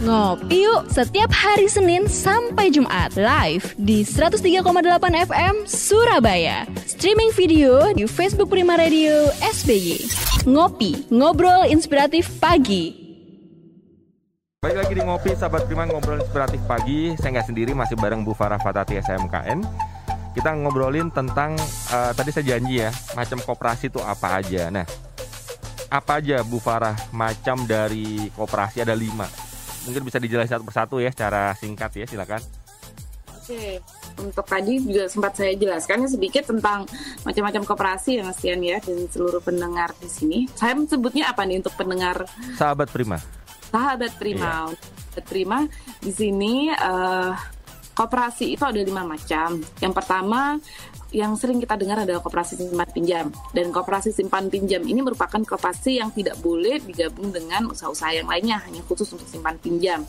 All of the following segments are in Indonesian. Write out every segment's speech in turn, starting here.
Ngopi yuk setiap hari Senin sampai Jumat live di 103,8 FM Surabaya. Streaming video di Facebook Prima Radio SBY. Ngopi, ngobrol inspiratif pagi. Baik lagi di Ngopi, sahabat Prima ngobrol inspiratif pagi. Saya nggak sendiri, masih bareng Bu Farah Fatati SMKN. Kita ngobrolin tentang, uh, tadi saya janji ya, macam koperasi itu apa aja. Nah, apa aja Bu Farah macam dari koperasi ada lima mungkin bisa dijelaskan satu persatu ya secara singkat ya silakan. Oke, untuk tadi juga sempat saya jelaskan sedikit tentang macam-macam koperasi ya Mas Tian ya dan seluruh pendengar di sini. Saya sebutnya apa nih untuk pendengar? Sahabat Prima. Sahabat Prima. Iya. Sahabat Prima di sini uh, koperasi itu ada lima macam. Yang pertama yang sering kita dengar adalah koperasi simpan pinjam dan koperasi simpan pinjam ini merupakan koperasi yang tidak boleh digabung dengan usaha-usaha yang lainnya hanya khusus untuk simpan pinjam.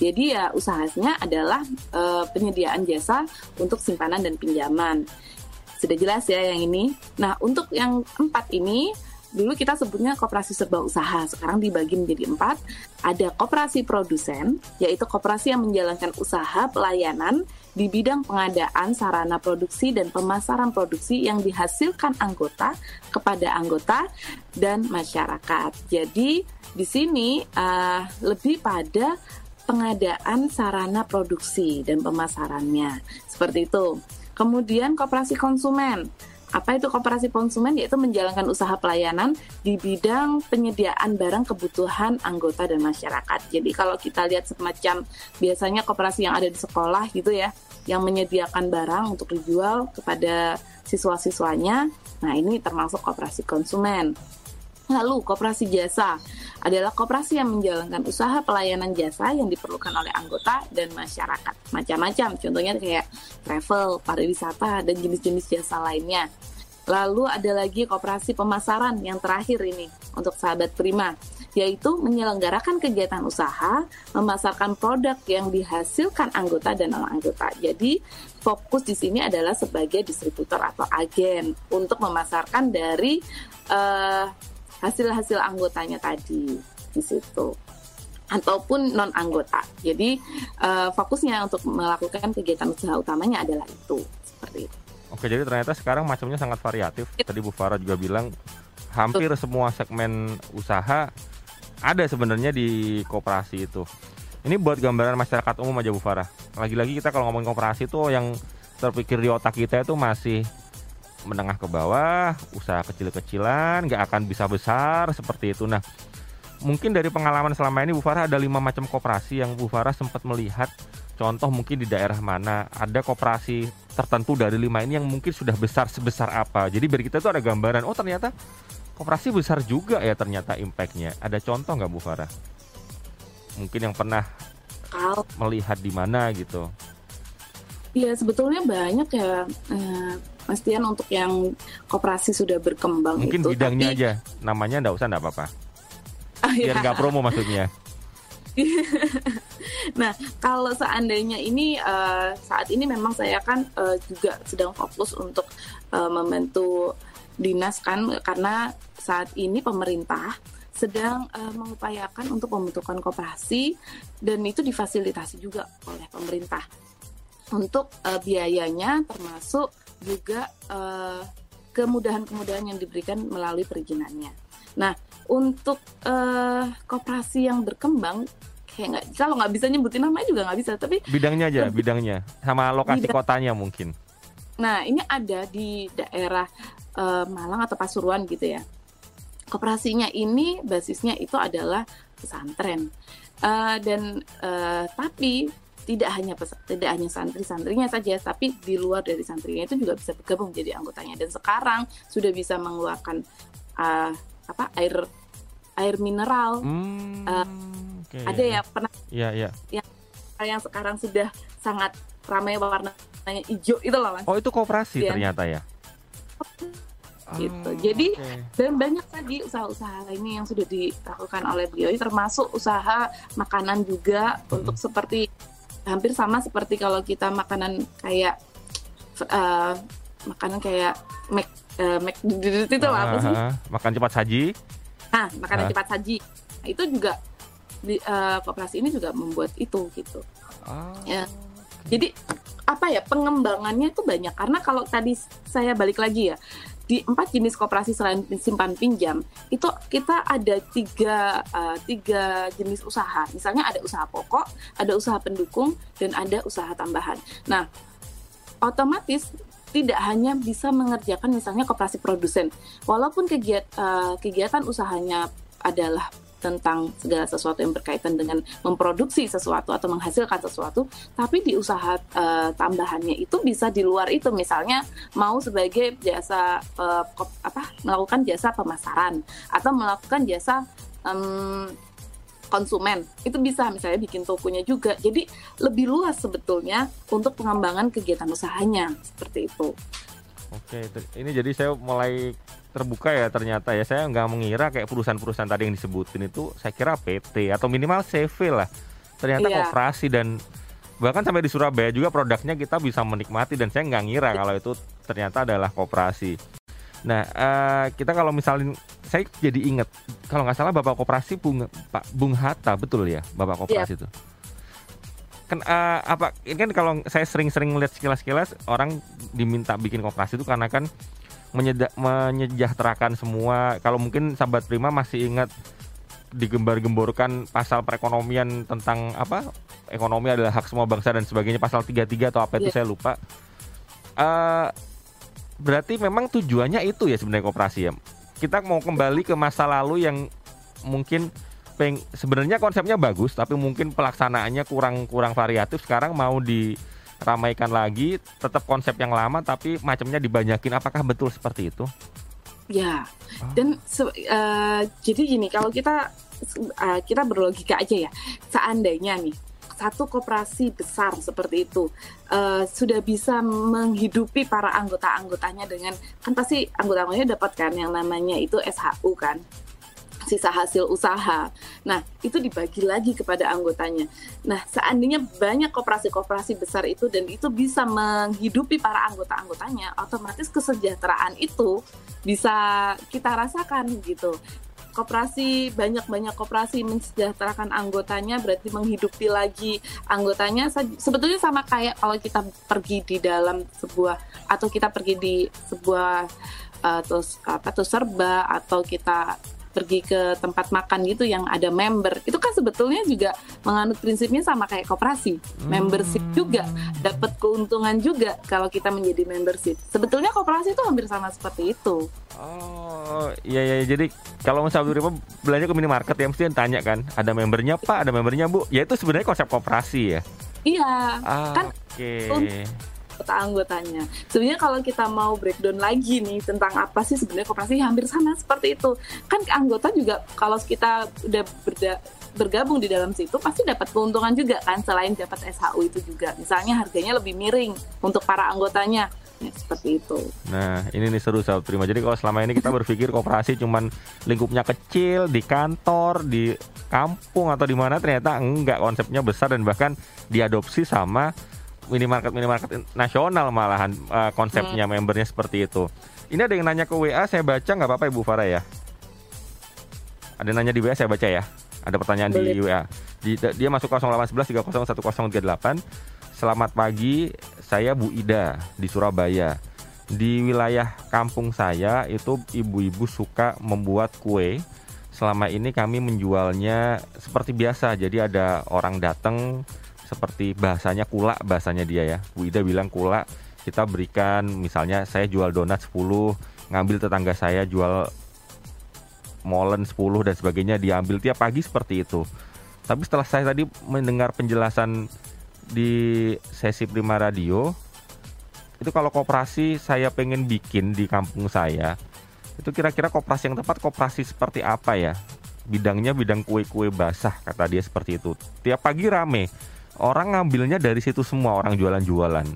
Jadi ya usahanya adalah e, penyediaan jasa untuk simpanan dan pinjaman. Sudah jelas ya yang ini. Nah untuk yang empat ini dulu kita sebutnya koperasi serba usaha, sekarang dibagi menjadi empat. Ada koperasi produsen, yaitu koperasi yang menjalankan usaha pelayanan di bidang pengadaan sarana produksi dan pemasaran produksi yang dihasilkan anggota kepada anggota dan masyarakat. Jadi di sini uh, lebih pada pengadaan sarana produksi dan pemasarannya seperti itu. Kemudian koperasi konsumen. Apa itu koperasi konsumen? Yaitu menjalankan usaha pelayanan di bidang penyediaan barang kebutuhan anggota dan masyarakat. Jadi kalau kita lihat semacam biasanya koperasi yang ada di sekolah gitu ya, yang menyediakan barang untuk dijual kepada siswa-siswanya. Nah, ini termasuk koperasi konsumen. Lalu, koperasi jasa adalah koperasi yang menjalankan usaha pelayanan jasa yang diperlukan oleh anggota dan masyarakat. Macam-macam, contohnya kayak travel, pariwisata, dan jenis-jenis jasa lainnya. Lalu ada lagi koperasi pemasaran yang terakhir ini untuk sahabat Prima yaitu menyelenggarakan kegiatan usaha, memasarkan produk yang dihasilkan anggota dan non anggota. Jadi fokus di sini adalah sebagai distributor atau agen untuk memasarkan dari uh, hasil-hasil anggotanya tadi di situ ataupun non anggota. Jadi uh, fokusnya untuk melakukan kegiatan usaha utamanya adalah itu seperti itu. Oke, jadi ternyata sekarang macamnya sangat variatif. Tadi Bu Farah juga bilang hampir semua segmen usaha ada sebenarnya di koperasi itu. Ini buat gambaran masyarakat umum aja Bu Farah. Lagi-lagi kita kalau ngomongin koperasi itu yang terpikir di otak kita itu masih menengah ke bawah, usaha kecil-kecilan, nggak akan bisa besar seperti itu. Nah, mungkin dari pengalaman selama ini Bu Farah ada lima macam koperasi yang Bu Farah sempat melihat contoh mungkin di daerah mana ada koperasi tertentu dari lima ini yang mungkin sudah besar sebesar apa. Jadi biar kita tuh ada gambaran, oh ternyata koperasi besar juga ya ternyata impactnya. Ada contoh nggak Bu Farah? Mungkin yang pernah melihat di mana gitu? Iya sebetulnya banyak ya. Eh, Mas Tian untuk yang koperasi sudah berkembang Mungkin itu, bidangnya tapi... aja, namanya nggak usah nggak apa-apa. Ah, Biar nggak ya. promo maksudnya. nah, kalau seandainya ini uh, saat ini memang saya kan uh, juga sedang fokus untuk uh, membantu dinas kan karena saat ini pemerintah sedang uh, mengupayakan untuk pembentukan koperasi dan itu difasilitasi juga oleh pemerintah untuk uh, biayanya termasuk juga uh, kemudahan-kemudahan yang diberikan melalui perizinannya. Nah, untuk uh, koperasi yang berkembang kayak nggak kalau nggak bisa nyebutin namanya juga nggak bisa tapi bidangnya aja bidangnya sama lokasi bidang, kotanya mungkin nah ini ada di daerah uh, Malang atau Pasuruan gitu ya. Koperasinya ini basisnya itu adalah pesantren uh, dan uh, tapi tidak hanya tidak hanya santri-santrinya saja, tapi di luar dari santrinya itu juga bisa bergabung menjadi anggotanya. Dan sekarang sudah bisa mengeluarkan uh, apa air air mineral. Hmm, uh, okay, ada ya pernah? Iya iya. Yang yang sekarang sudah sangat ramai warnanya hijau itu loh mas. Oh itu kooperasi ya. ternyata ya? gitu. Oh, Jadi okay. dan banyak tadi usaha-usaha lainnya yang sudah dilakukan oleh beliau, termasuk usaha makanan juga hmm. untuk seperti hampir sama seperti kalau kita makanan kayak uh, makanan kayak Mac uh, Mac itu uh, apa sih? Makan cepat saji. Nah, makanan uh. cepat saji. Nah, itu juga di uh, koperasi ini juga membuat itu gitu. Oh. Ya. Jadi apa ya pengembangannya itu banyak karena kalau tadi saya balik lagi ya di empat jenis koperasi selain simpan pinjam itu kita ada tiga uh, tiga jenis usaha. Misalnya ada usaha pokok ada usaha pendukung dan ada usaha tambahan. Nah otomatis tidak hanya bisa mengerjakan misalnya koperasi produsen. Walaupun kegiatan uh, kegiatan usahanya adalah tentang segala sesuatu yang berkaitan dengan memproduksi sesuatu atau menghasilkan sesuatu, tapi di usaha uh, tambahannya itu bisa di luar itu, misalnya mau sebagai jasa uh, apa melakukan jasa pemasaran atau melakukan jasa um, konsumen. Itu bisa misalnya bikin tokonya juga. Jadi lebih luas sebetulnya untuk pengembangan kegiatan usahanya seperti itu. Oke, ini jadi saya mulai terbuka ya ternyata ya. Saya nggak mengira kayak perusahaan-perusahaan tadi yang disebutin itu saya kira PT atau minimal CV lah. Ternyata iya. koperasi dan bahkan sampai di Surabaya juga produknya kita bisa menikmati dan saya nggak ngira kalau itu ternyata adalah koperasi. Nah, uh, kita kalau misalnya saya jadi ingat kalau nggak salah Bapak Koperasi Bung Pak Bung Hatta betul ya Bapak Koperasi iya. itu kan uh, apa ini kan kalau saya sering-sering lihat sekilas-sekilas orang diminta bikin koperasi itu karena kan menyejahterakan semua. Kalau mungkin sahabat prima masih ingat digembar-gemborkan pasal perekonomian tentang apa ekonomi adalah hak semua bangsa dan sebagainya pasal 33 atau apa itu yeah. saya lupa. Uh, berarti memang tujuannya itu ya sebenarnya koperasi ya? Kita mau kembali ke masa lalu yang mungkin peng sebenarnya konsepnya bagus tapi mungkin pelaksanaannya kurang kurang variatif. Sekarang mau diramaikan lagi tetap konsep yang lama tapi macamnya dibanyakin. Apakah betul seperti itu? Ya oh. dan uh, jadi gini kalau kita uh, kita berlogika aja ya. Seandainya nih satu koperasi besar seperti itu uh, sudah bisa menghidupi para anggota-anggotanya dengan kan pasti anggota-anggotanya dapatkan yang namanya itu SHU kan sisa hasil usaha. Nah, itu dibagi lagi kepada anggotanya. Nah, seandainya banyak koperasi-koperasi besar itu dan itu bisa menghidupi para anggota-anggotanya, otomatis kesejahteraan itu bisa kita rasakan gitu. Koperasi banyak-banyak koperasi mensejahterakan anggotanya berarti menghidupi lagi anggotanya sebetulnya sama kayak kalau kita pergi di dalam sebuah atau kita pergi di sebuah uh, apa tuh serba atau kita pergi ke tempat makan gitu yang ada member. Itu kan sebetulnya juga menganut prinsipnya sama kayak koperasi. Hmm. membership juga dapat keuntungan juga kalau kita menjadi membership. Sebetulnya koperasi itu hampir sama seperti itu. Oh iya iya jadi kalau misalnya belanja ke minimarket ya mesti tanya kan ada membernya pak ada membernya bu. Ya itu sebenarnya konsep koperasi ya? Iya. Ah, kan okay anggota-anggotanya. Sebenarnya kalau kita mau breakdown lagi nih tentang apa sih sebenarnya koperasi hampir sama seperti itu. Kan anggota juga kalau kita udah berda bergabung di dalam situ pasti dapat keuntungan juga kan selain dapat SHU itu juga. Misalnya harganya lebih miring untuk para anggotanya. Ya, seperti itu. Nah, ini nih seru sahabat prima. Jadi kalau selama ini kita berpikir koperasi cuman lingkupnya kecil di kantor, di kampung atau di mana ternyata enggak konsepnya besar dan bahkan diadopsi sama minimarket minimarket nasional malahan uh, konsepnya hmm. membernya seperti itu. Ini ada yang nanya ke WA, saya baca nggak apa-apa Ibu Farah ya? Ada yang nanya di WA, saya baca ya. Ada pertanyaan Boleh. di WA. Di, dia masuk 0811 301038. Selamat pagi, saya Bu Ida di Surabaya. Di wilayah kampung saya itu ibu-ibu suka membuat kue. Selama ini kami menjualnya seperti biasa. Jadi ada orang datang seperti bahasanya kula bahasanya dia ya. Bu Ida bilang kula kita berikan misalnya saya jual donat 10 ngambil tetangga saya jual molen 10 dan sebagainya diambil tiap pagi seperti itu. Tapi setelah saya tadi mendengar penjelasan di sesi Prima Radio itu kalau koperasi saya pengen bikin di kampung saya itu kira-kira koperasi yang tepat koperasi seperti apa ya? Bidangnya bidang kue-kue basah kata dia seperti itu. Tiap pagi rame orang ngambilnya dari situ semua orang jualan-jualan.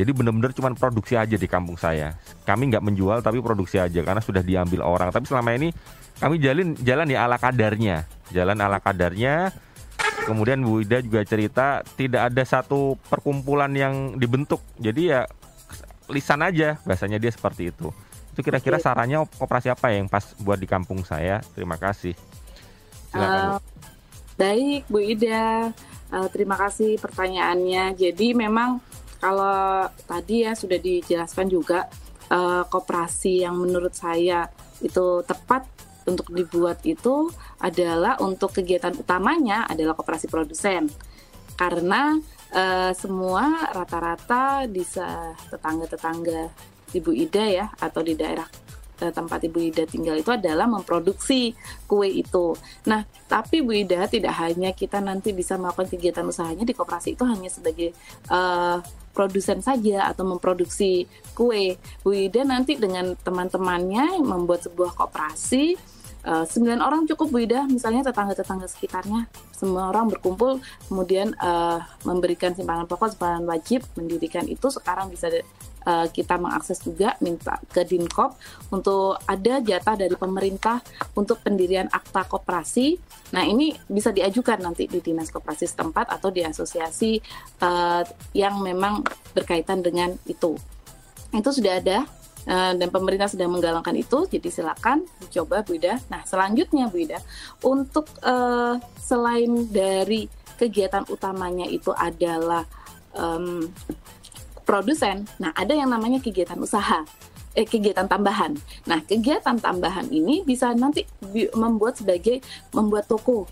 Jadi benar-benar cuma produksi aja di kampung saya. Kami nggak menjual tapi produksi aja karena sudah diambil orang. Tapi selama ini kami jalan jalan ya ala kadarnya, jalan ala kadarnya. Kemudian Bu Ida juga cerita tidak ada satu perkumpulan yang dibentuk. Jadi ya lisan aja bahasanya dia seperti itu. Itu kira-kira sarannya operasi apa yang pas buat di kampung saya? Terima kasih. Silakan, uh, Baik, Bu Ida. Uh, terima kasih pertanyaannya. Jadi memang kalau tadi ya sudah dijelaskan juga uh, koperasi yang menurut saya itu tepat untuk dibuat itu adalah untuk kegiatan utamanya adalah koperasi produsen. Karena uh, semua rata-rata di tetangga-tetangga Ibu Ida ya atau di daerah tempat Ibu Ida tinggal itu adalah memproduksi kue itu. Nah, tapi Bu Ida tidak hanya kita nanti bisa melakukan kegiatan usahanya di koperasi itu hanya sebagai uh, produsen saja atau memproduksi kue. Bu Ida nanti dengan teman-temannya membuat sebuah koperasi uh, sembilan orang cukup Bu Ida, misalnya tetangga-tetangga sekitarnya semua orang berkumpul kemudian uh, memberikan simpanan pokok simpanan wajib mendirikan itu sekarang bisa uh, kita mengakses juga minta ke Dinkop untuk ada jatah dari pemerintah untuk pendirian akta koperasi. Nah ini bisa diajukan nanti di dinas koperasi setempat atau di asosiasi uh, yang memang berkaitan dengan itu. Itu sudah ada uh, dan pemerintah sedang menggalangkan itu, jadi silakan dicoba Bu Ida. Nah selanjutnya Bu Ida, untuk uh, selain dari kegiatan utamanya itu adalah um, produsen. Nah, ada yang namanya kegiatan usaha, eh, kegiatan tambahan. Nah, kegiatan tambahan ini bisa nanti membuat sebagai membuat toko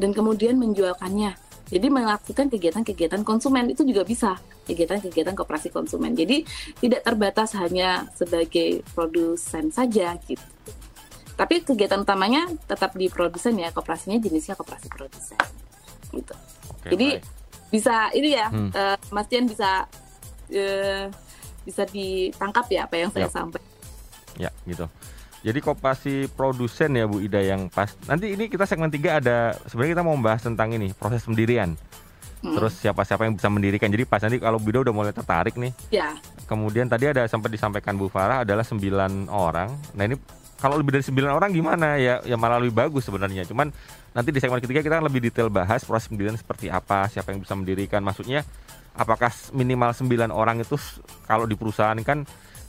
dan kemudian menjualkannya. Jadi melakukan kegiatan-kegiatan konsumen itu juga bisa kegiatan-kegiatan koperasi konsumen. Jadi tidak terbatas hanya sebagai produsen saja gitu. Tapi kegiatan utamanya tetap di produsen ya, koperasinya jenisnya koperasi produsen. Gitu. Oke, Jadi baik. bisa ini ya, hmm. uh, Mas Dian bisa uh, bisa ditangkap ya apa yang saya sampaikan. Ya, gitu. Jadi koperasi produsen ya Bu Ida yang pas. Nanti ini kita segmen 3 ada sebenarnya kita mau membahas tentang ini proses pendirian. Hmm. Terus siapa-siapa yang bisa mendirikan. Jadi pas nanti kalau Bu Ida udah mulai tertarik nih. Ya. Kemudian tadi ada sempat disampaikan Bu Farah adalah 9 orang. Nah, ini kalau lebih dari 9 orang gimana ya ya malah lebih bagus sebenarnya. Cuman nanti di segmen ketiga kita lebih detail bahas proses pendirian seperti apa, siapa yang bisa mendirikan. Maksudnya apakah minimal 9 orang itu kalau di perusahaan kan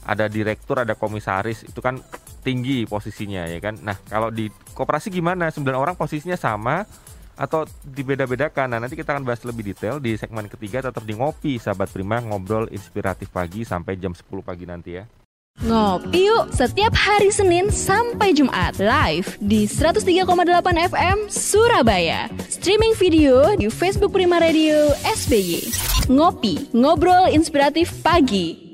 ada direktur, ada komisaris, itu kan tinggi posisinya ya kan. Nah, kalau di koperasi gimana? 9 orang posisinya sama atau dibeda-bedakan. Nah, nanti kita akan bahas lebih detail di segmen ketiga tetap di ngopi sahabat Prima ngobrol inspiratif pagi sampai jam 10 pagi nanti ya. Ngopi yuk setiap hari Senin sampai Jumat live di 103,8 FM Surabaya. Streaming video di Facebook Prima Radio SBY. Ngopi, ngobrol inspiratif pagi.